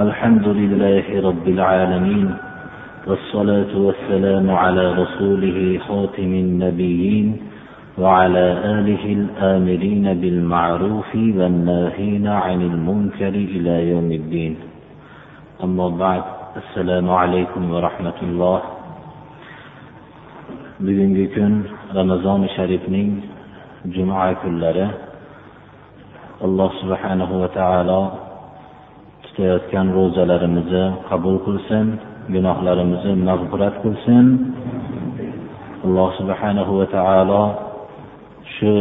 الحمد لله رب العالمين والصلاة والسلام على رسوله خاتم النبيين وعلى آله الآمرين بالمعروف والناهين عن المنكر إلى يوم الدين. أما بعد السلام عليكم ورحمة الله. Bugungi kun ramazoni sharifning juma kunlari. Alloh subhanahu va taolo tutayotgan ro'zalarimizni qabul qilsin gunohlarimizni mag'firat qilsin. Alloh subhanahu va taolo shu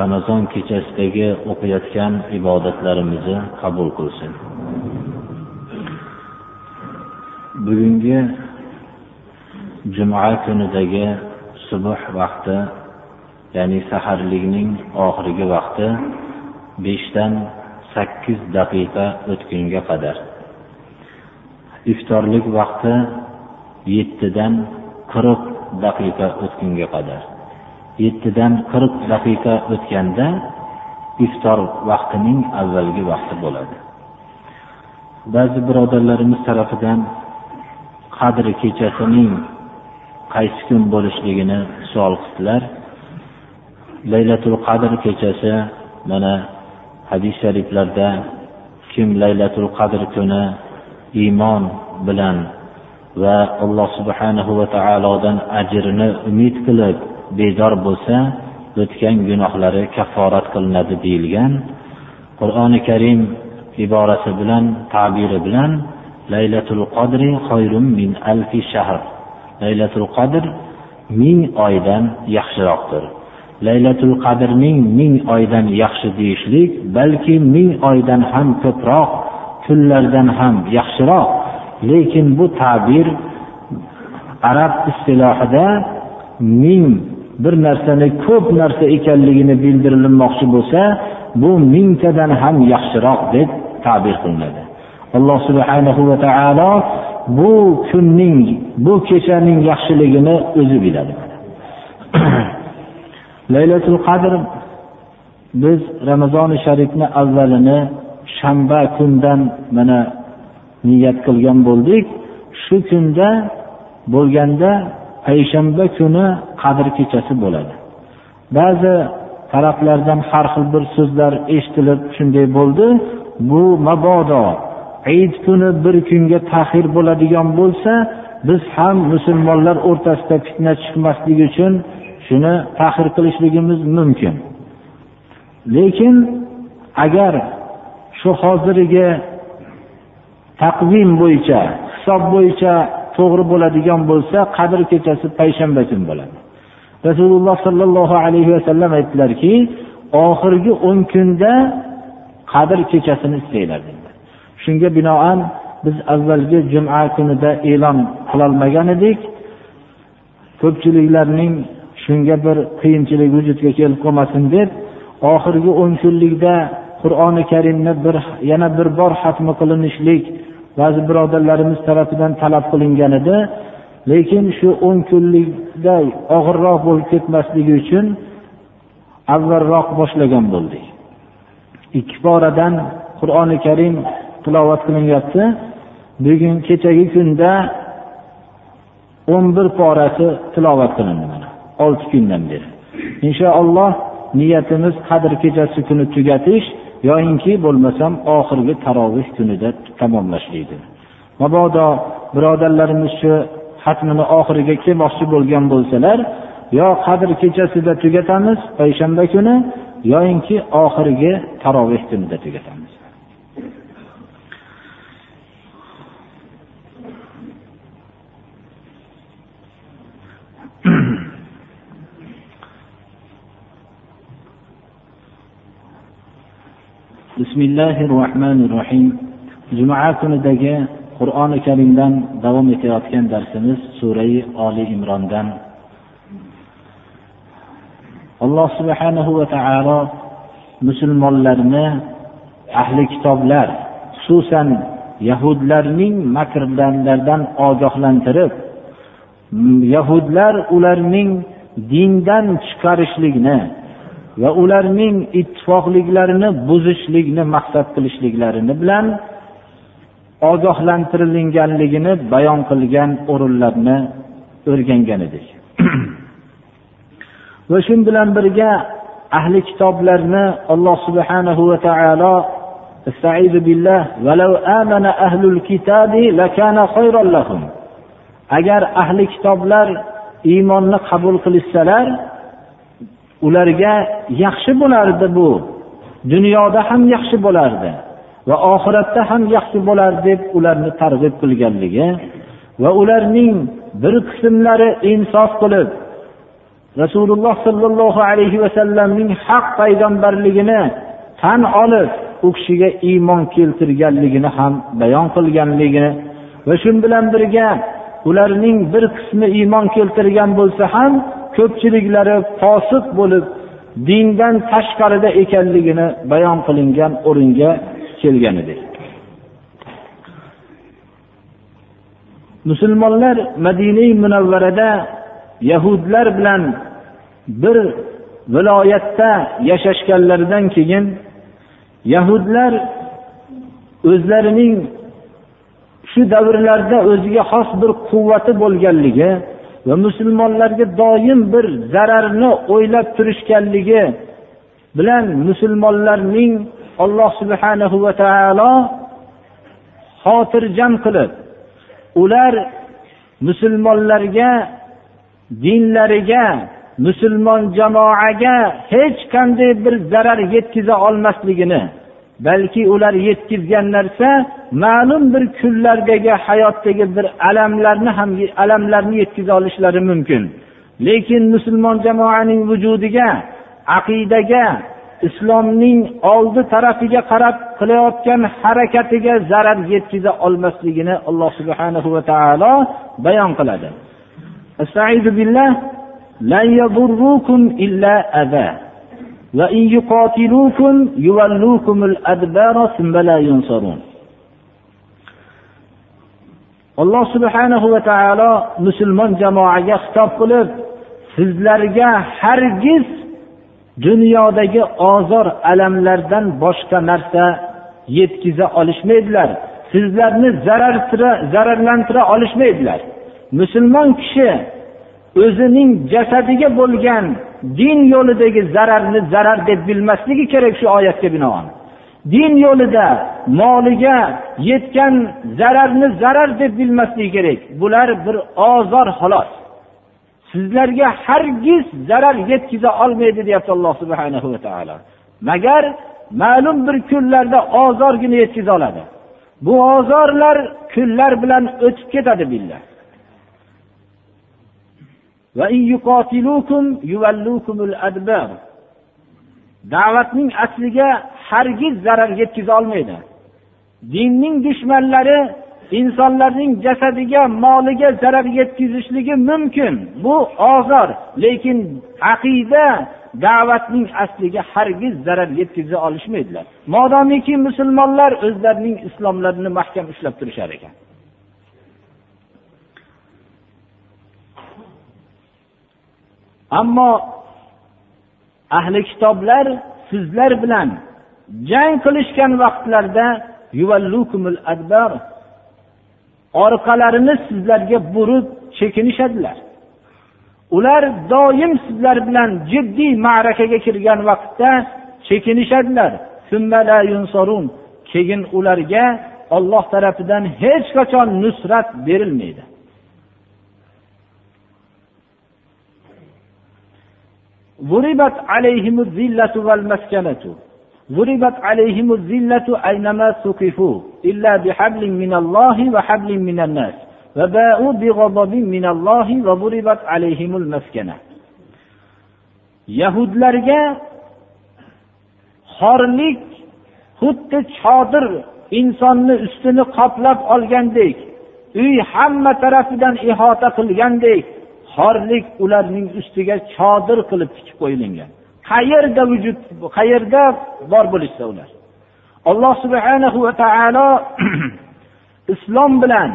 ramazon kechasidagi o'qiyotgan ibodatlarimizni qabul qilsin. Bugungi juma kunidagi subh vaqti ya'ni saharlikning oxirgi vaqti beshdan sakkiz daqiqa o'tgunga qadar. Iftorlik vaqti yettidan qirq daqiqa o'tgunga qadar. Yettidan qirq daqiqa o'tganda iftor vaqtining avvalgi vaqti bo'ladi. Ba'zi birodarlarimiz tarafidan qadr kechasining qaysi kun bo'lishligini savol qildilar. Laylatul qadr kechasi mana hadis shariflarda kim laylatul qadr kuni iymon bilan va alloh subhanahu va taolodan ajrini umid qilib bedor bo'lsa o'tgan gunohlari kafforat qilinadi deyilgan qur'oni karim iborasi bilan tabiri bilan laylatul qadri xayrun min alfi shahr laylatul qadr ming oydan yaxshiroqdir laylatul qadrning ming oydan yaxshi deyishlik balki ming oydan ham ko'proq kunlardan ham yaxshiroq. Lekin bu ta'bir arab istilohida ming bir narsani ko'p narsa ekanligini bildirilmoqchi bo'lsa bu mingtadan ham yaxshiroq deb ta'bir qilinadi. Alloh subhanahu va taolo bu kunning bu kechaning yaxshiligini o'zi biladi. laylatul qadr biz ramazoni sharifni avvalini shanba kundan mana niyat qilgan bo'ldik. Shu kunda bo'lganda payshanba kuni qadr kechasi bo'ladi. Ba'zi taraflardan har xil bir so'zlar eshitilib shunday bo'ldi. Bu mabodo hayit kuni bir kunga ta'xir bo'ladigan bo'lsa biz ham musulmonlar o'rtasida fitna chiqmasligi uchun shuni faxr qilishligimiz mumkin. Lekin agar shu hozirgi taqvim bo'yicha hisob bo'yicha to'g'ri bo'ladigan bo'lsa qadr kechasi payshanba kuni bo'ladi. Rasululloh sollallohu alayhi vasallam aytdilarki oxirgi o'n kunda qadr kechasini istanglar dedilar shunga binoan biz avvalgi juma kunida e'lon qilolmagan edik. Ko'pchiliklarning shunga bir qiyinchilik vujudga kelib qolmasin deb oxirgi o'n kunlikda qur'oni karimni bir yana bir bor hatmi qilinishlik ba'zi birodarlarimiz tarafidan talab qilingan edi. Lekin shu o'n kunlikda og'irroq bo'lib ketmasligi uchun avvalroq boshlagan bo'ldik. Ikki poradan qur'oni karim tilovat qilinyapti. Bugun kechagi kunda o'n bir porasi tilovat qilindi. Olti kundan beri. Inshaalloh niyatimiz qadr kechasi kuni tugatish yoyinki bo'lmasam oxirgi taroveh kunida tamomlashlikdir. Mabodo birodarlarimiz shu xatmini oxiriga kelmoqchi bo'lgan bo'lsalar yo qadr kechasida tugatamiz payshanba kuni yoyinki oxirgi taroveh kunida tugatamiz. Bismillahi rohmanir rohim juma kunidagi qur'oni karimdan davom etayotgan darsimiz surai oli imrondan. Alloh subhanahu va taolo musulmonlarni ahli kitoblar xususan yahudlarning makrlaridan ogohlantirib yahudlar ularning dindan chiqarishlikni va ularning ittifoqliklarini buzishlikni maqsad qilishliklarini bilan ogohlantirilganligini bayon qilgan o'rinlarni o'rgangan edik va shu bilan birga ahli kitoblarni alloh subhanahu va taolo استعيذ بالله ولو آمن أهل الكتاب لكان خيرا لهم agar ahli kitoblar iymonni qabul qilishsalar ularga yaxshi bo'lardi bu. Dunyoda ham yaxshi bo'lardi va oxiratda ham yaxshi bo'lardi deb ularni targ'ib qilganligi va ularning bir qismlari insof qilib rasululloh sollallohu alayhi vasallamning haq payg'ambarligini tan olib u kishiga iymon keltirganligini ham bayon qilganligini va shu bilan birga ularning bir qismi iymon keltirgan bo'lsa ham ko'pchiliklari fosiq bo'lib dindan tashqarida ekanligini bayon qilingan o'ringa kelgan edi. Musulmonlar madinai munavvarada yahudlar bilan bir viloyatda yashashganlaridan keyin yahudlar o'zlarining shu davrlarda o'ziga xos bir quvvati bo'lganligi va musulmonlarga doim bir zararni o'ylab turishganligi bilan musulmonlarning alloh subhanahu va taolo xotirjam qilib ular musulmonlarga dinlariga musulmon jamoaga hech qanday bir zarar yetkaza olmasligini balki ular yetkazgan narsa ma'lum bir kunlardagi hayotdagi bir alamlarni ham alamlarni yetkaza olishlari mumkin. Lekin musulmon jamoaning vujudiga aqidaga islomning oldi tarafiga qarab qilayotgan harakatiga zarar yetkaza olmasligini alloh subhanahu va taolo bayon qiladi. Alloh subhanahu va taolo musulmon jamoaga xitob qilib, sizlarga hargiz dunyodagi ozor alamlardan boshqa narsa yetkiza olishmaydilar. Sizlarni zararlantira olishmaydilar. Musulmon kishi o'zining jasadiga bo'lgan din yo'lidagi zararni zarar deb bilmasligi kerak shu oyatga binoan. Din yo'lida moliga yetgan zararni zarar deb bilmasligi kerak. Bular bir ozor xolos. Sizlarga hargiz zarar yetkaza olmaydi deyapti alloh subhana va taolo. Magar ma'lum bir kunlarda ozorgina yetkaza oladi. Bu ozorlar kunlar bilan o'tib ketadi billah. Da'vatning asliga hargiz zarar yetkaza olmaydi. Dinning dushmanlari insonlarning jasadiga moliga zarar yetkazishligi mumkin. Bu ozor lekin aqida da'vatning asliga hargiz zarar yetkaza olishmaydilar. Modomiki musulmonlar o'zlarining islomlarini mahkam ushlab turishar ekan ammo ahli kitoblar sizlar bilan jang qilishgan vaqtlarda orqalarini sizlarga burib chekinishadilar. Ular doim sizlar bilan jiddiy ma'rakaga kirgan vaqtda chekinishadilar. Keyin ularga olloh tarafidan hech qachon nusrat berilmaydi. ضربت عليهم الذلة والمسكنة ضربت عليهم الذلة أينما ثقفوا إلا بحبل من الله وحبل من الناس وباءوا بغضب من الله وضربت عليهم المسكنة yahudlarga xorlik xuddi chodir insonni ustini qoplab olgandek uy hamma tarafidan ihota qilgandek xorlik ularning ustiga chodir qilib tikib qo'yilgan qayerda vujud qayerda bor bo'lishsa ular. Alloh subhanahu va taolo islom bilan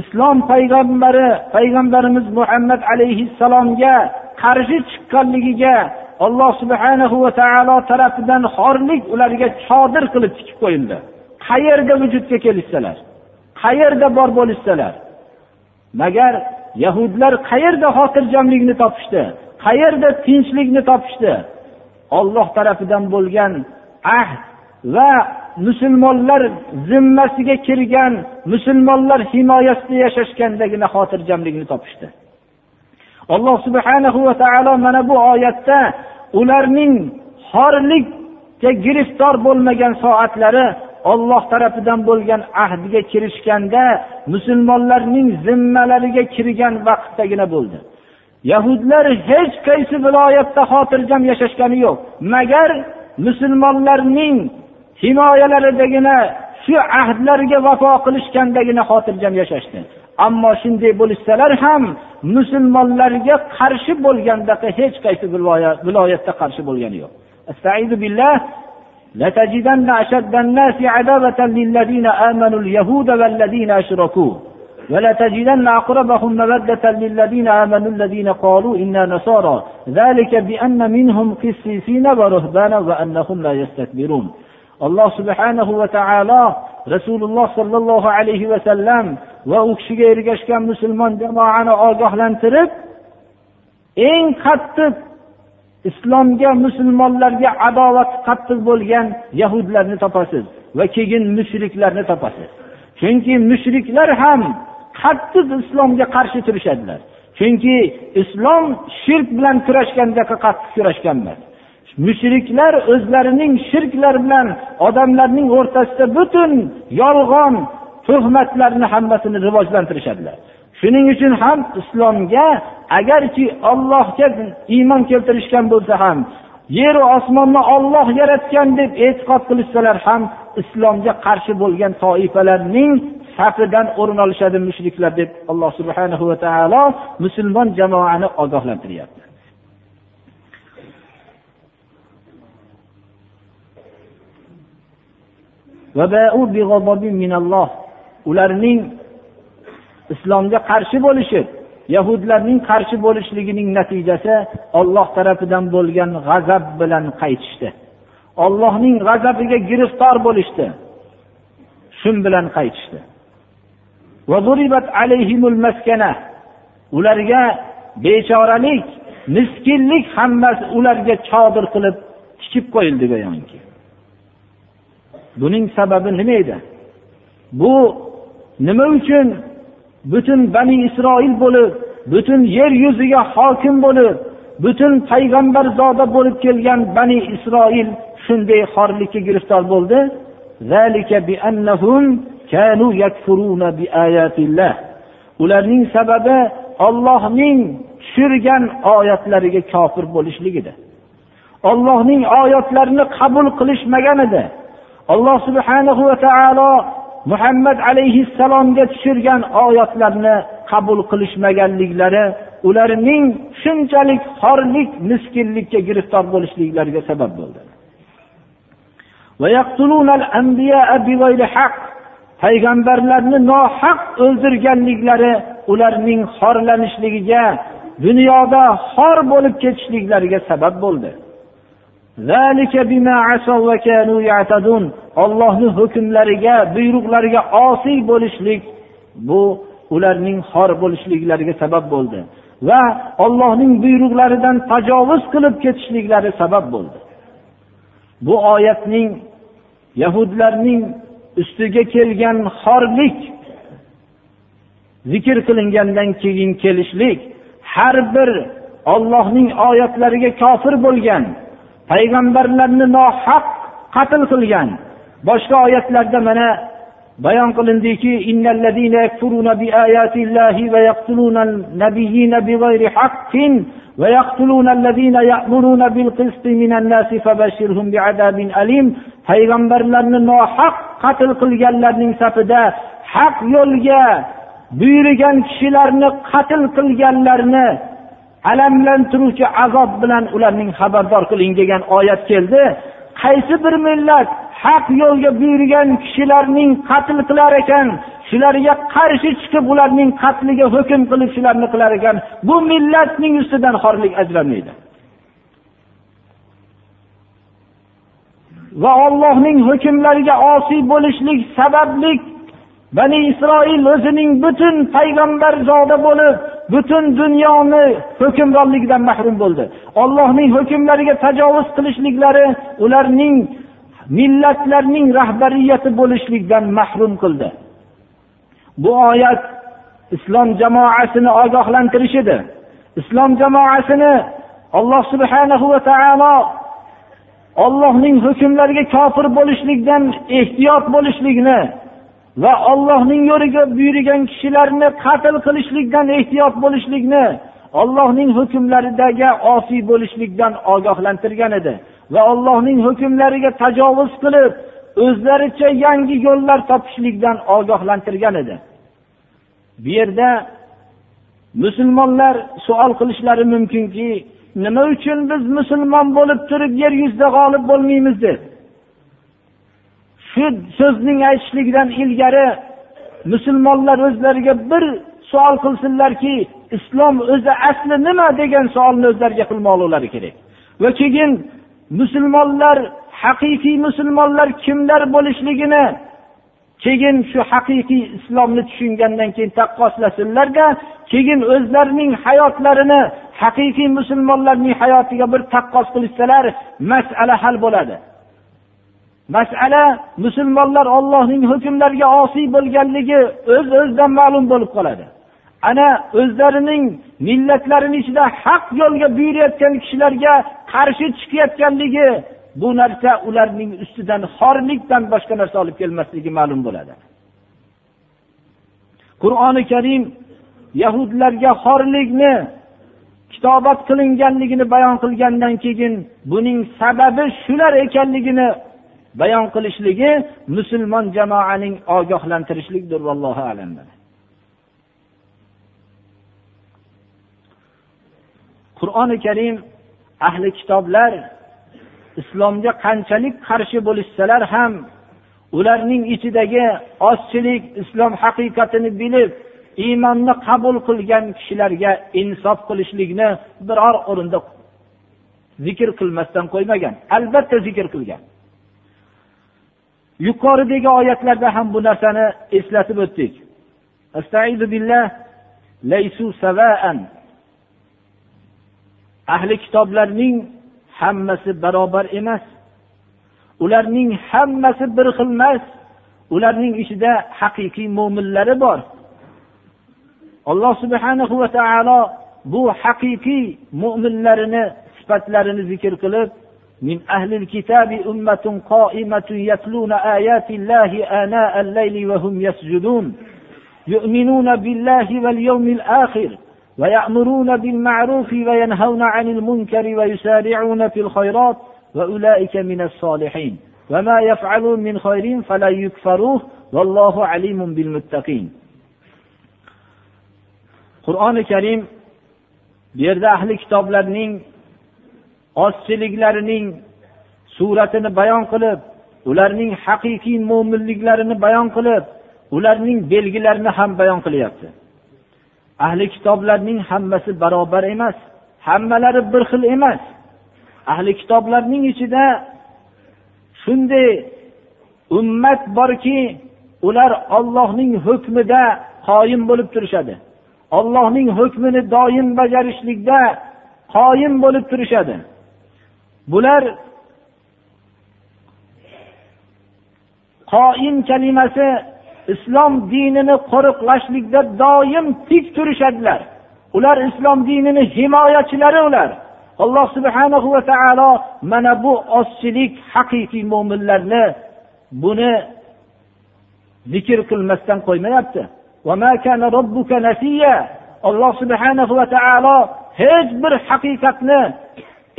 islom payg'ambari payg'ambarimiz muhammad alayhissalomga qarshi chiqqanligiga alloh subhanahu va taolo tarafidan xorlik ularga chodir qilib tikib qo'yildi. Qayerda vujudga kelishsalar qayerda bor bo'lishsalar magar yahudlar qayerda xotirjamlikni topishdi? Qayerda tinchlikni topishdi? Olloh tarafidan bo'lgan ahd va musulmonlar zimmasiga kirgan musulmonlar himoyasida yashashgandagina xotirjamlikni topishdi. Alloh subhanahu va taolo mana bu oyatda ularning xorlikka giriftor bo'lmagan soatlari olloh tarafidan bo'lgan ahdga kirishganda musulmonlarning zimmalariga kirgan vaqtdagina bo'ldi. Yahudlar hech qaysi viloyatda xotirjam yashashgani yo'q. Magar musulmonlarning himoyalaridagina shu ahdlarga vafo qilishgandagina xotirjam yashashdi. Ammo shunday bo'lishsalar ham musulmonlarga qarshi bo'lgandaqa hech qaysi viloyatda qarshi bo'lgani yo'q. لتجدن أشد الناس عداوة للذين آمنوا اليهود والذين أشركوا ولتجدن أقربهم مودة للذين آمنوا الذين قالوا إنا نصارى ذلك بأن منهم قسيسين ورهبانا وأنهم لا يستكبرون alloh subhanahu va taolo rasululloh sollallohu alayhi vasallam va u kishiga ergashgan musulmon jamoani ogohlantirib eng qattiq islomga musulmonlarga adovat qattiq bo'lgan yahudlarni topasiz va keyin mushriklarni topasiz. Chunki mushriklar ham qattiq islomga qarshi turishadilar. Chunki islom shirk bilan kurashgandaqa qattiq kurashgan emas mushriklar o'zlarining shirklar bilan odamlarning o'rtasida butun yolg'on tuhmatlarni hammasini rivojlantirishadilar. Shuning uchun ham islomga agarki ollohga iymon keltirishgan bo'lsa ham yeru osmonni olloh yaratgan deb e'tiqod qilishsalar ham islomga qarshi bo'lgan toifalarning safidan o'rin olishadi mushriklar deb alloh subhanahu va taolo musulmon jamoani ogohlantiryapti. Ularning islomga qarshi bo'lishi yahudlarning qarshi bo'lishligining natijasi olloh tarafidan bo'lgan g'azab bilan qaytishdi. Ollohning g'azabiga giriftor bo'lishdi. Shun bilan qaytishdi. Ularga bechoralik miskinlik hammasi ularga chodir qilib tikib qo'yildi go'yoki. Buning sababi nima edi? Bu nima uchun butun bani isroil bo'lib butun yer yuziga hokim bo'lib butun payg'ambarzoda bo'lib kelgan bani isroil shunday xorlikka giriftor bo'ldi. Ularning sababi ollohning tushirgan oyatlariga kofir bo'lishligida. Ollohning oyatlarini qabul qilishmagan edi. Alloh subhanahu va taolo muhammad alayhissalomga tushirgan oyatlarni qabul qilishmaganliklari ularning shunchalik xorlik miskinlikka giriftor bo'lishliklariga sabab bo'ldi. payg'ambarlarni nohaq o'ldirganliklari ularning xorlanishligiga dunyoda xor bo'lib ketishliklariga sabab bo'ldi. Ollohni hukmlariga buyruqlariga osiy bo'lishlik bu ularning xor bo'lishliklariga sabab bo'ldi va ollohning buyruqlaridan tajovuz qilib ketishliklari sabab bo'ldi. Bu oyatning yahudlarning ustiga kelgan xorlik zikr qilingandan keyin kelishlik har bir ollohning oyatlariga kofir bo'lgan payg'ambarlarni nohaq qatl qilgan. Boshqa oyatlarda mana bayon qilindiki payg'ambarlarni nohaq qatl qilganlarning safida haq yo'lga buyurgan kishilarni qatl qilganlarni alamlantiruvchi azob bilan ularning xabardor qiling degan oyat keldi. Qaysi bir millat haq yo'lga buyurgan kishilarning qatl qilar ekan shularga qarshi chiqib ularning qatliga hukm qilib shularni qilar ekan bu millatning ustidan xorlik ajramaydi va ollohning hukmlariga osiy bo'lishlik sababli bani isroil o'zining butun payg'ambarzoda bo'lib butun dunyoni hukmronligidan mahrum bo'ldi. Ollohning hukmlariga tajovuz qilishliklari ularning millatlarning rahbariyati bo'lishlikdan mahrum qildi. Bu oyat islom jamoasini ogohlantirish edi islom jamoasini alloh subhanahu va taolo ollohning hukmlariga kofir bo'lishlikdan ehtiyot bo'lishlikni va ollohning yo'liga buyurgan kishilarni qatl qilishlikdan ehtiyot bo'lishlikni ollohning hukmlaridagi osiy bo'lishlikdan ogohlantirgan edi va ollohning hukmlariga tajovuz qilib o'zlaricha yangi yo'llar topishlikdan ogohlantirgan edi. Bu yerda musulmonlar savol qilishlari mumkinki nima uchun biz musulmon bo'lib turib yer yuzida g'olib bo'lmaymiz deb? Shu so'zning aytishligidan ilgari musulmonlar o'zlariga bir savol qilsinlarki islom o'zi asli nima degan savolni o'zlariga qilmoqlilari kerak. Va keyin musulmonlar haqiqiy musulmonlar kimlar bo'lishligini keyin shu haqiqiy islomni tushungandan keyin taqqoslasinlarda keyin o'zlarining hayotlarini haqiqiy musulmonlarning hayotiga bir taqqos qilishsalar masala hal bo'ladi. Masala musulmonlar ollohning hukmlariga osiy bo'lganligi o'z öz o'zidan ma'lum bo'lib qoladi. Ana o'zlarining millatlarini ichida haq yo'lga buyurayotgan kishilarga qarshi chiqayotganligi bu narsa ularning ustidan xorlikdan boshqa narsa olib kelmasligi ma'lum bo'ladi. Qur'oni karim yahudlarga xorlikni kitobat qilinganligini bayon qilgandan keyin buning sababi shular ekanligini bayon qilishligi musulmon jamoaning ogohlantirishlikdir vallohu alam qur'oni karim ahli kitoblar islomga qanchalik qarshi bo'lishsalar ham ularning ichidagi ozchilik islom haqiqatini bilib iymonni qabul qilgan kishilarga insof qilishlikni biror o'rinda zikr qilmasdan qo'ymagan albatta zikr qilgan. Yuqoridagi oyatlarda ham bu narsani eslatib o'tdik. Ahli kitoblarning hammasi barobar emas. Ularning hammasi bir xil emas. Ularning ichida haqiqiy mo'minlari bor. Alloh subhanahu va taolo bu haqiqiy mo'minlarini sifatlarini zikr qilib من أهل الكتاب أمة قائمة يتلون آيات الله آناء الليل وهم يسجدون. يؤمنون بالله واليوم الآخر ويأمرون بالمعروف وينهون عن المنكر ويسارعون في الخيرات وأولئك من الصالحين. وما يفعلون من خير فلا يكفروه والله عليم بالمتقين. qur'oni karim bu yerda ahli kitoblarning ozchiliklarining suratini bayon qilib ularning haqiqiy mo'minliklarini bayon qilib ularning belgilarini ham bayon qilyapti. Ahli kitoblarning hammasi barobar emas hammalari bir xil emas. Ahli kitoblarning ichida shunday ummat borki ular ollohning hukmida qoyim bo'lib turishadi. Ollohning hukmini doim bajarishlikda qoyim bo'lib turishadi. Bular qoim kalimasi islom dinini qo'riqlashlikda doim tik turishadilar. Ular islom dinini himoyachilari ular. Alloh subhanahu va taolo mana bu ozchilik haqiqiy mo'minlarni buni zikr qilmasdan qo'ymayapti. Alloh subhanahu va taolo hech bir haqiqatni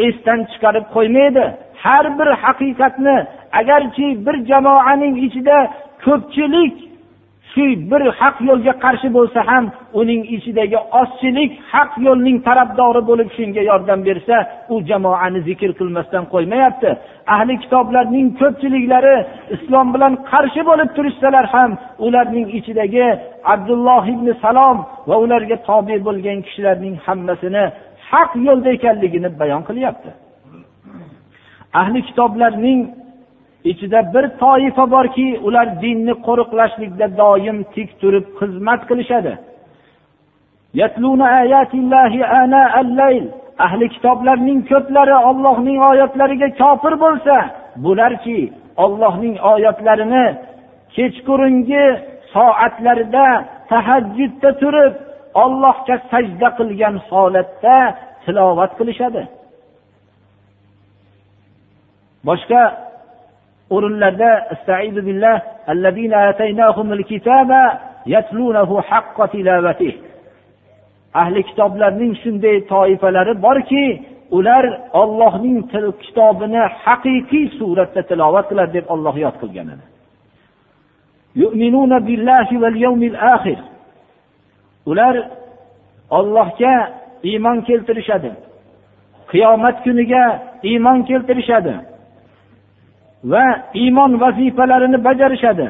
esdan chiqarib qo'ymaydi. Har bir haqiqatni agarchi bir jamoaning ichida ko'pchilik shu bir haq yo'lga qarshi bo'lsa ham uning ichidagi ozchilik haq yo'lning tarafdori bo'lib shunga yordam bersa u jamoani zikr qilmasdan qo'ymayapti. Ahli kitoblarning ko'pchiliklari islom bilan qarshi bo'lib turishsalar ham ularning ichidagi abdulloh ibn salom va ularga tobe bo'lgan kishilarning hammasini haq yo'lda ekanligini bayon qilyapti. Ahli kitoblarning ichida bir toifa borki ular dinni qo'riqlashlikda doim tik turib xizmat qilishadi. Ahli kitoblarning ko'plari ollohning oyatlariga kofir bo'lsa bularki ollohning oyatlarini kechqurungi soatlarida tahajjudda turib ollohga sajda qilgan holatda tilovat qilishadi. Boshqa o'rinlarda ahli kitoblarning shunday toifalari borki ular ollohning kitobini haqiqiy suratda tilovat qiladi deb olloh yod qilgan edi. Ular ollohga iymon keltirishadi. Qiyomat kuniga iymon keltirishadi. Va iymon vazifalarini bajarishadi.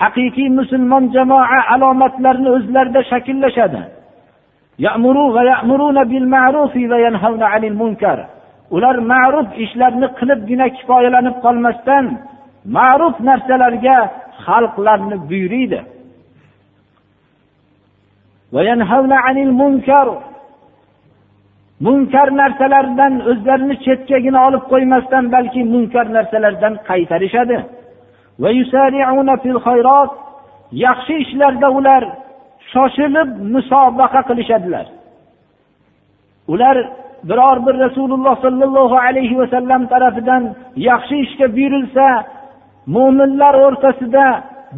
Haqiqiy musulmon jamoa alomatlarini o'zlarida shakllashadi. Ular ma'ruf ishlarni qilibgina kifoyalanib qolmasdan ma'ruf narsalarga xalqlarni buyuriydi. Munkar narsalardan o'zlarini chetkagina olib qo'ymasdan balki munkar narsalardan qaytarishadi. yaxshi ishlarda ular shoshilib musobaqa qilishadilar. Ular biror bir rasululloh sollallohu alayhi vasallam tarafidan yaxshi ishga buyurilsa mo'minlar o'rtasida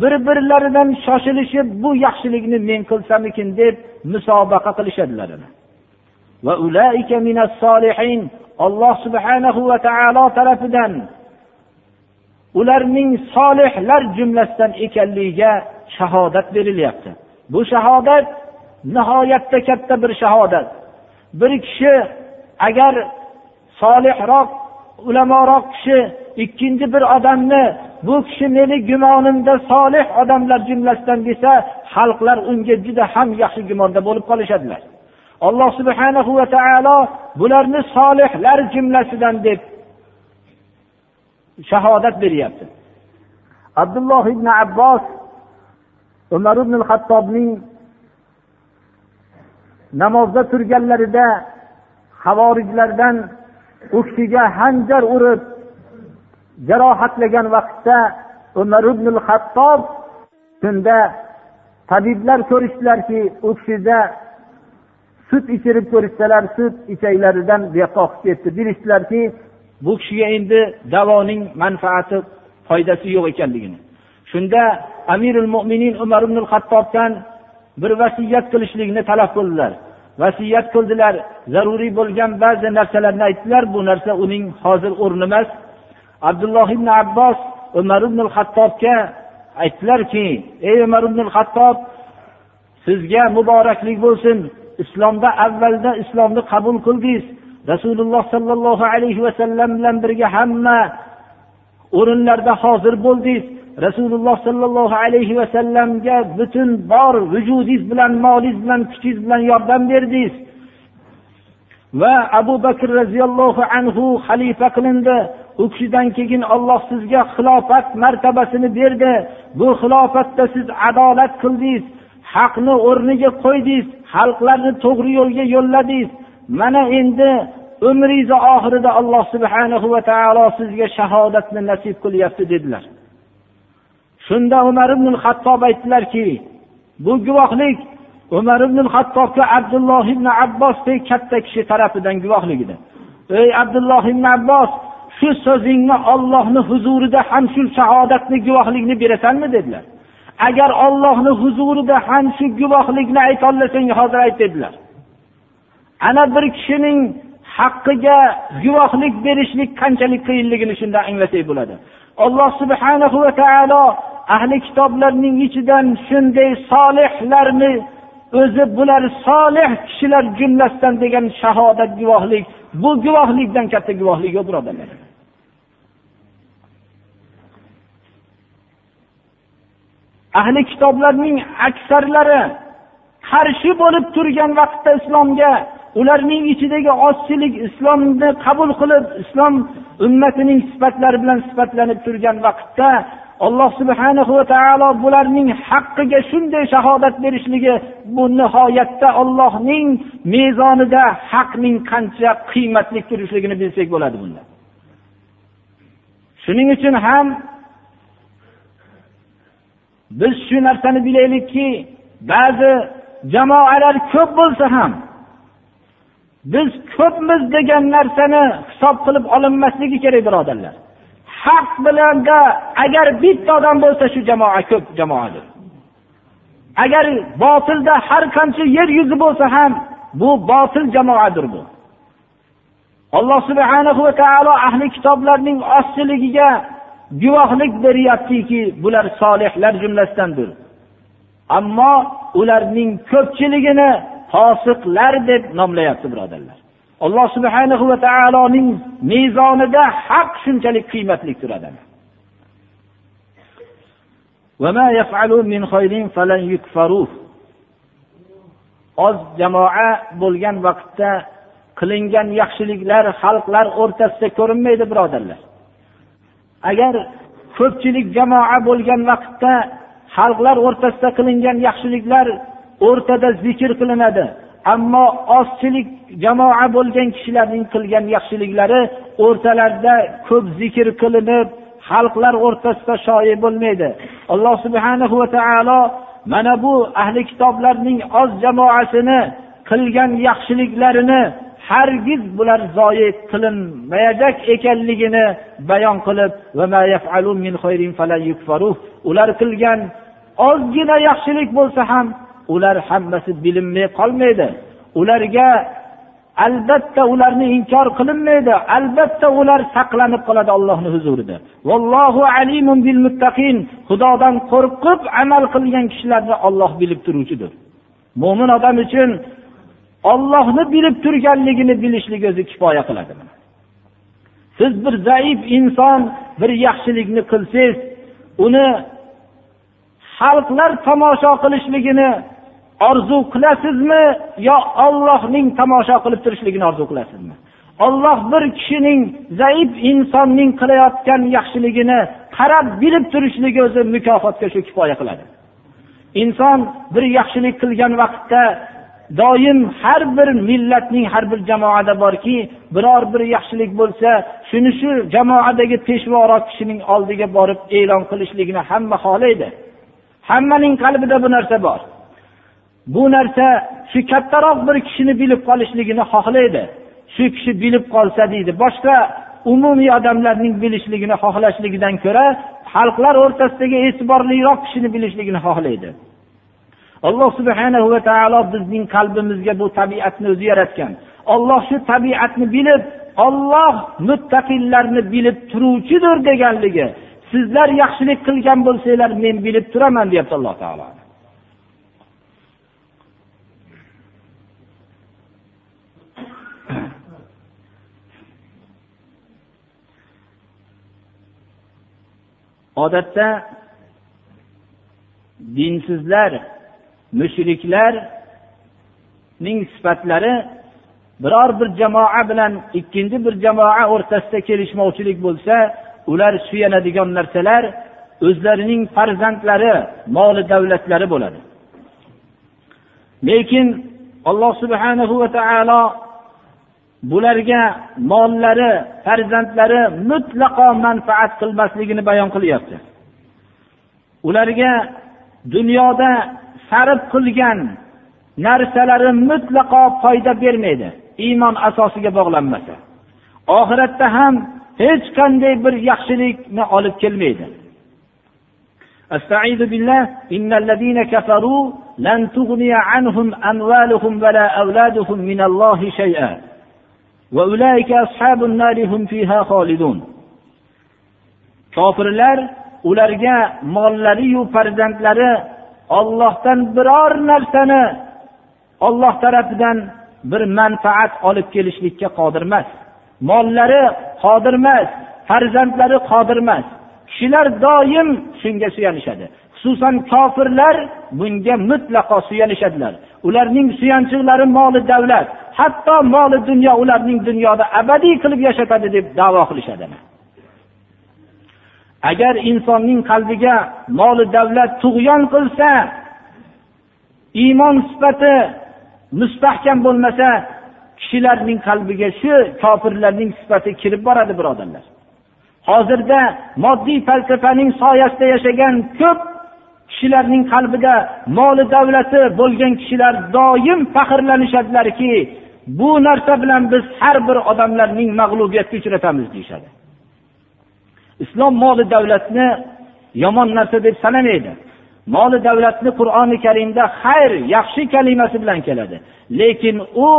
bir birlaridan shoshilishib bu yaxshilikni men qilsamikin deb musobaqa qilishadilar alloh subhanahu va taolo tarafidan ularning solihlar jumlasidan ekanligiga shahodat berilyapti. Bu shahodat nihoyatda katta bir shahodat. Bir kishi agar solihroq ulamoroq kishi ikkinchi bir odamni bu kishi meni gumonimda solih odamlar jumlasidan desa xalqlar unga juda ham yaxshi gumonda bo'lib qolishadilar. Alloh subhanahu va taolo bularni solihlar jumlasidan deb shahodat beryapti. Abdulloh ibn abbos umar ibn hattobning namozda turganlarida havorijlardan u kishiga hanjar urib jarohatlagan vaqtda umar ibn hattob shunda tabiblar ko'rishdilarki u kishida sut ichirib ko'rishsalar sut ichaklaridan bu yoqqa oqib ketdi. Bilishdilarki bu kishiga endi davoning manfaati foydasi yo'q ekanligini. Shunda amirul mo'minin umar ibn hattobdan bir vasiyat qilishlikni talab qildilar. Vasiyat qildilar zaruriy bo'lgan ba'zi narsalarni aytdilar. Bu narsa uning hozir o'rni emas abdulloh ibn abbos umar ibn hattobga aytdilarki ey umar ibn hattob sizga muboraklik bo'lsin. Islomda avvalda islomni qabul qildingiz. Rasululloh sollallohu alayhi vasallam bilan birga hamma o'rinlarda hozir bo'ldingiz. Rasululloh sollallohu alayhi vasallamga butun bor vujudingiz bilan molingiz bilan kuchingiz bilan yordam berdingiz. Va abu bakr roziyallohu anhu xalifa qilindi. U kishidan keyin olloh sizga xilofat martabasini berdi. Bu xilofatda siz adolat qildingiz. Haqni o'rniga qo'ydingiz. Xalqlarni to'g'ri yo'lga yo'lladingiz. Mana endi umringizni oxirida alloh subhanahu va taolo sizga shahodatni nasib qilyapti dedilar. Shunda umar ibn hattob aytdilarki bu guvohlik umar ibn hattobga abdulloh ibn abbosdek katta kishi tarafidan guvohlik edi. Ey abdulloh ibn abbos shu so'zingni ollohni huzurida ham shu shahodatni guvohlikni berasanmi dedilar. Agar ollohni huzurida ham shu guvohlikni aytolmasang hozir ayt dedilar. Ana bir kishining haqqiga guvohlik berishlik qanchalik qiyinligini shunda anglasak bo'ladi. Alloh subhanahu va taolo ahli kitoblarning ichidan shunday solihlarni o'zi bular solih kishilar jumlasidan degan shahodat guvohlik bu guvohlikdan katta guvohlik yo'q birodarlar. Ahli kitoblarning aksarlari qarshi bo'lib turgan vaqtda islomga ularning ichidagi ozchilik islomni qabul qilib islom ummatining sifatlari bilan sifatlanib turgan vaqtda alloh subhanahu va taolo bularning haqqiga shunday shahodat berishligi bu nihoyatda ollohning mezonida haqning qancha qiymatli turishligini bilsak bo'ladi bunda shuning uchun ham biz shu narsani bilaylikki ba'zi jamoalar ko'p bo'lsa ham biz ko'pmiz degan narsani hisob qilib olinmasligi kerak birodarlar. Haq bilanda agar bitta odam bo'lsa shu jamoa ko'p jamoadir. Agar botilda har qancha yer yuzi bo'lsa ham bu botil jamoadir bu. Alloh subhanahu va taolo ahli kitoblarning ozchiligiga guvohlik beryaptiki bular solihlar jumlasidandir. Ammo ularning ko'pchiligini fosiqlar deb nomlayapti birodarlar. Alloh subhanahu va taoloning mezonida haq shunchalik qiymatli turadi. Oz jamoa bo'lgan vaqtda qilingan yaxshiliklar xalqlar o'rtasida ko'rinmaydi birodarlar. Agar ko'pchilik jamoa bo'lgan vaqtda xalqlar o'rtasida qilingan yaxshiliklar o'rtada zikr qilinadi ammo ozchilik jamoa bo'lgan kishilarning qilgan yaxshiliklari o'rtalarida ko'p zikr qilinib xalqlar o'rtasida shoyi bo'lmaydi. Alloh subhana va taolo mana bu ahli kitoblarning oz jamoasini qilgan yaxshiliklarini hargiz bular zoyi qilinmayajak ekanligini bayon qilib ular qilgan ozgina yaxshilik bo'lsa ham ular hammasi bilinmay qolmaydi. Ularga albatta ularni inkor qilinmaydi. Albatta ular saqlanib qoladi allohni huzurida. Vallohu alimun bil muttaqin. Xudodan qo'rqib amal qilgan kishilarni olloh bilib turuvchidir. Mo'min odam uchun ollohni bilib turganligini bilishlik o'zi kifoya qiladi siz bir zaif inson bir yaxshilikni qilsangiz uni xalqlar tomosha qilishligini orzu qilasizmi yo ollohning tomosha qilib turishligini orzu qilasizmi? Olloh bir kishining zaif insonning qilayotgan yaxshiligini qarab bilib turishligi o'zi mukofotga shu kifoya qiladi. Inson bir yaxshilik qilgan vaqtda doim har bir millatning har bir jamoada borki biror bir yaxshilik bo'lsa shuni shu jamoadagi peshvoroq kishining oldiga borib e'lon qilishligini hamma xohlaydi. Hammaning qalbida bu narsa bor. Bu narsa shu kattaroq bir kishini bilib qolishligini xohlaydi. Shu kishi bilib qolsa deydi. Boshqa umumiy odamlarning bilishligini xohlashligidan ko'ra xalqlar o'rtasidagi e'tiborliroq kishini bilishligini xohlaydi. Alloh subhana va taolo bizning qalbimizga bu tabiatni o'zi yaratgan olloh shu tabiatni bilib olloh muttaqillarni bilib turuvchidir deganligi sizlar yaxshilik qilgan bo'lsanglar men bilib turaman deyapti alloh taolo. Odatda dinsizlar mushriklarning sifatlari biror bir jamoa bilan ikkinchi bir jamoa o'rtasida kelishmovchilik bo'lsa ular suyanadigan narsalar o'zlarining farzandlari moli davlatlari bo'ladi. Lekin alloh subhanahu va taolo bularga mollari farzandlari mutlaqo manfaat qilmasligini bayon qilyapti. Ularga dunyoda sarf qilgan narsalari mutlaqo foyda bermaydi iymon asosiga bog'lanmasa oxiratda ham hech qanday bir yaxshilikni olib kelmaydi استعيذ بالله إن الذين كفروا لن تغني عنهم أموالهم ولا أولادهم من الله شيئا وأولئك أصحاب النار هم فيها خالدون kofirlar ularga mollariyu farzandlari ollohdan biror narsani olloh tarafidan bir manfaat olib kelishlikka qodir emas. Mollari qodir emas farzandlari qodir emas. Kishilar doim shunga suyanishadi. Xususan kofirlar bunga mutlaqo suyanishadilar. Ularning suyanchiqlari moli davlat hatto moli dunyo ularning dunyoda abadiy qilib yashatadi deb davo qilishadi agar insonning qalbiga moli davlat tug'yon qilsa iymon sifati mustahkam bo'lmasa kishilarning qalbiga shu kofirlarning sifati kirib boradi birodarlar hozirda moddiy falsafaning soyasida yashagan ko'p kishilarning qalbida moli davlati bo'lgan kishilar doim faxrlanishadilarki bu narsa bilan biz har bir odamlarning mag'lubiyatga uchratamiz deyishadi. Islom moli davlatni yomon narsa deb sanamaydi. Moli davlatni qur'oni karimda xayr yaxshi kalimasi bilan keladi. Lekin u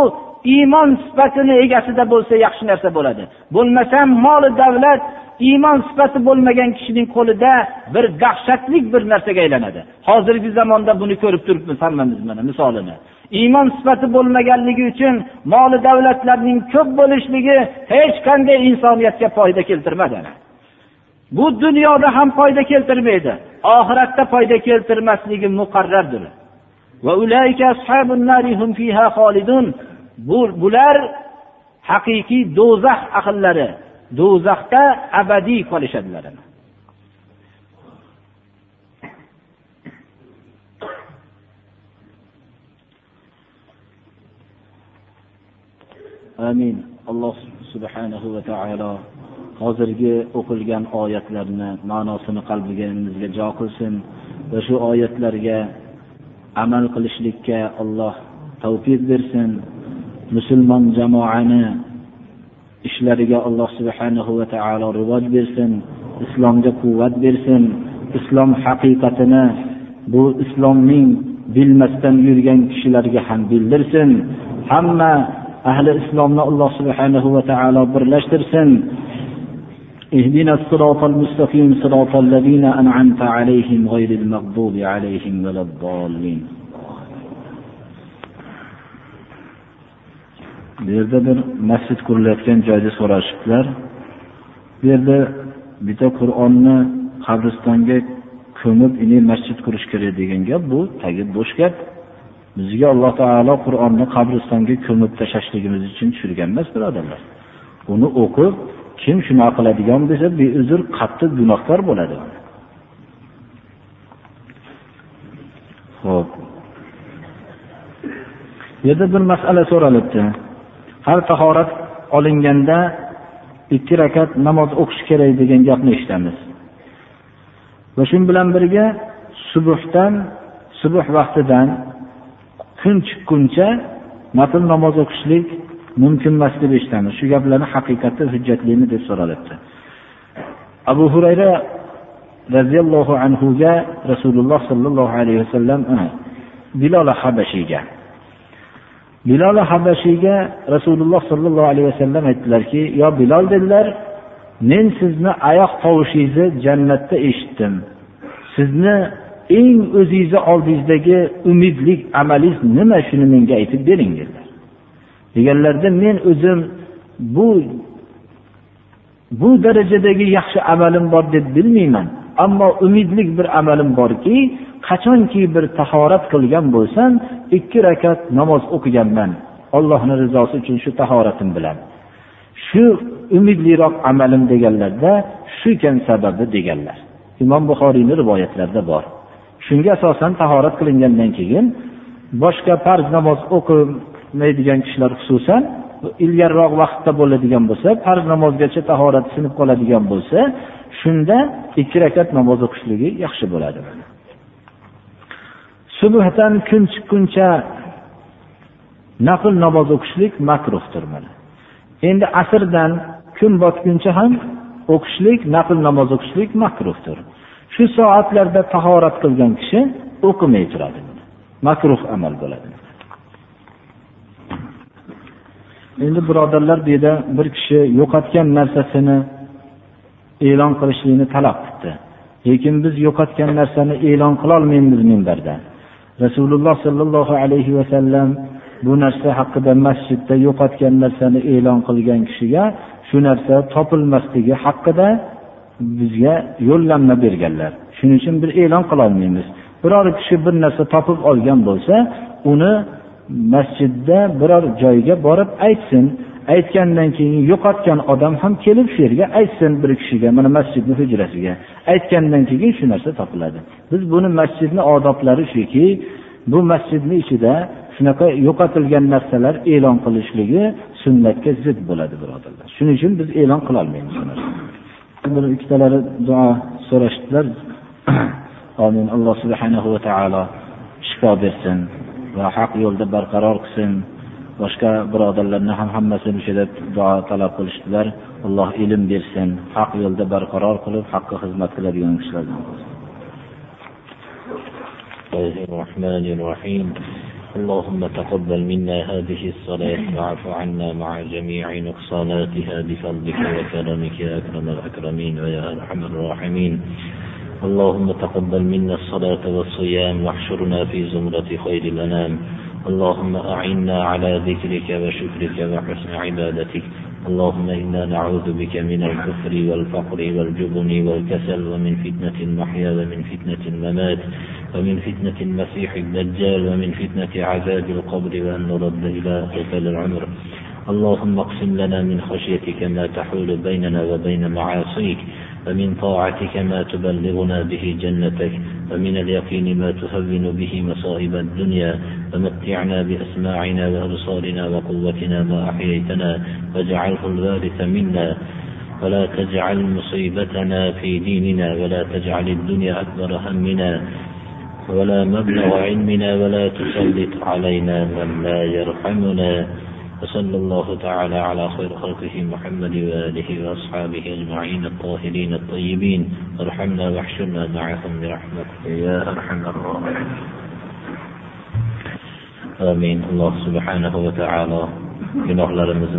iymon sifatini egasida bo'lsa yaxshi narsa bo'ladi. Bo'lmasam moli davlat iymon sifati bo'lmagan kishining qo'lida bir dahshatli bir narsaga aylanadi. Hozirgi zamonda buni ko'rib turibmiz hammamiz mana misolini. Iymon sifati bo'lmaganligi uchun moli davlatlarning ko'p bo'lishligi hech qanday insoniyatga foyda keltirmadi. Bu dunyoda ham foyda keltirmaydi. Oxiratda foyda keltirmasligi muqarrardir. Bular haqiqiy do'zax ahllari do'zaxda abadiy qolishadilar. Amin. Alloh subhanahu va taolo hozirgi o'qilgan oyatlarni ma'nosini qalbimizga jo qilsin va shu oyatlarga amal qilishlikka alloh tavfiq bersin. Musulmon jamoani ishlariga alloh subhanahu va taolo rivoj bersin islomga quvvat bersin. Islom haqiqatini bu islomning bilmasdan yurgan kishilarga ham bildirsin. Hamma ahli islomni alloh subhanahu va taolo birlashtirsin. اهدنا الصراط المستقيم صراط الذين أنعمت عليهم غير المغضوب عليهم ولا الضالين bu yerda bir masjid qurilayotgan joyda so'rashibdilar bu yerda bitta qur'onni qabristonga ko'mib masjid qurish kerak degan gap bu tagi bo'sh gap bizga alloh taolo qur'onni qabristonga ko'mib tashlashligimiz uchun tushirgan emas birodarlar uni o'qib kim shunaqa qiladigan bo'lsa beuzr qattiq gunohkor bo'ladi. Ho'p bu yerda bir masala so'ralibdi. Har tahorat olinganda ikki rakat namoz o'qish kerak degan gapni eshitamiz. Va shu bilan birga subuhdan subuh vaqtidan kun chiqquncha nafl namoz o'qishlik mumkin emas deb eshitamiz. Shu gaplarni haqiqatda hujjatlimi deb so'ralibdi. Abu hurayra roziyallohu anhuga rasululloh sollallohu alayhi vasallam bilola habashiyga bilola habashiyga rasululloh sollallohu alayhi vasallam aytdilarki yo bilol dedilar men sizni oyoq tovushingizni jannatda eshitdim. Sizni eng o'zingizni oldingizdagi umidlik amalingiz nima? Shuni menga aytib bering dedilar. Deganlarida men o'zim bu bu darajadagi yaxshi amalim bor deb bilmayman. Ammo umidlik bir amalim borki qachonki bir tahorat qilgan bo'lsam ikki rakat namoz o'qiganman. Allohni rizosi uchun shu tahoratim bilan. Shu umidliroq amalim deganlarda shu ekan sababi deganlar. Imom buxoriyni rivoyatlarida bor. Shunga asosan tahorat qilingandan keyin boshqa farz namoz o'qimaydigan kishilar xususan ilgariroq vaqtda bo'ladigan bo'lsa farz namozgacha tahorati sinib qoladigan bo'lsa shunda ikki rakat namoz o'qishligi yaxshi bo'ladi. Subhdan kun chiqquncha nafl namoz o'qishlik makruhdir mana. Endi asrdan kun botguncha ham o'qishlik nafl namoz o'qishlik makruhdir. Shu soatlarda tahorat qilgan kishi o'qimay turadi. Makruh amal bo'ladi. Endi birodarlar bu yerda bir kishi yo'qotgan narsasini e'lon qilishlikni talab qilibdi lekin biz yo'qotgan narsani e'lon qilolmaymiz minbarda. Rasululloh sollallohu alayhi vasallam bu narsa haqida masjidda yo'qotgan narsani e'lon qilgan kishiga shu narsa topilmasligi haqida bizga yo'llanma berganlar. Shuning uchun bir e'lon qilolmaymiz biror kishi bir narsa topib olgan bo'lsa uni masjidda biror joyga borib aytsin. Aytgandan keyin yo'qotgan odam ham kelib shu yerga aytsin bir kishiga mana masjidni hujrasiga. Aytgandan keyin shu narsa topiladi. Biz buni masjidni odoblari shuki bu masjidni ichida shunaqa yo'qotilgan narsalar e'lon qilishligi sunnatga zid bo'ladi birodarlar. Shuning uchun biz e'lon qilolmaymiz bir ikkitalari duo so'rashdilar. Amin. Alloh subhanahu va taolo shifo bersin. Va haq yo'lda barqaror qilsin boshqa birodarlarni ham hammasini o'sha deb duo talab qilishdilar alloh ilm bersin haq yo'lda barqaror qilib haqqa xizmat qiladigan kishilardan الرحيم اللهم تقبل منا هذه الصلاة واعف عنا مع جميع نقصاناتها بفضلك وكرمك يا أكرم الأكرمين ويا أرحم الراحمين اللهم تقبل منا الصلاة والصيام واحشرنا في زمرة خير الأنام. اللهم أعنا على ذكرك وشكرك وحسن عبادتك. اللهم إنا نعوذ بك من الكفر والفقر والجبن والكسل ومن فتنة المحيا ومن فتنة الممات ومن فتنة المسيح الدجال ومن فتنة عذاب القبر وأن نرد إلى قتل العمر. اللهم اقسم لنا من خشيتك ما تحول بيننا وبين معاصيك. ومن طاعتك ما تبلغنا به جنتك ومن اليقين ما تهون به مصائب الدنيا ومتعنا بأسماعنا وأبصارنا وقوتنا ما أحييتنا واجعله الوارث منا. ولا تجعل مصيبتنا في ديننا ولا تجعل الدنيا أكبر همنا ولا مبلغ علمنا ولا تسلط علينا من لا يرحمنا. وصلى الله تعالى على خير خلقه محمد وآله وأصحابه أجمعين الطاهرين الطيبين. ارحمنا واحشرنا معهم برحمتك يا أرحم الراحمين. آمين. الله سبحانه وتعالى gunohlarimizni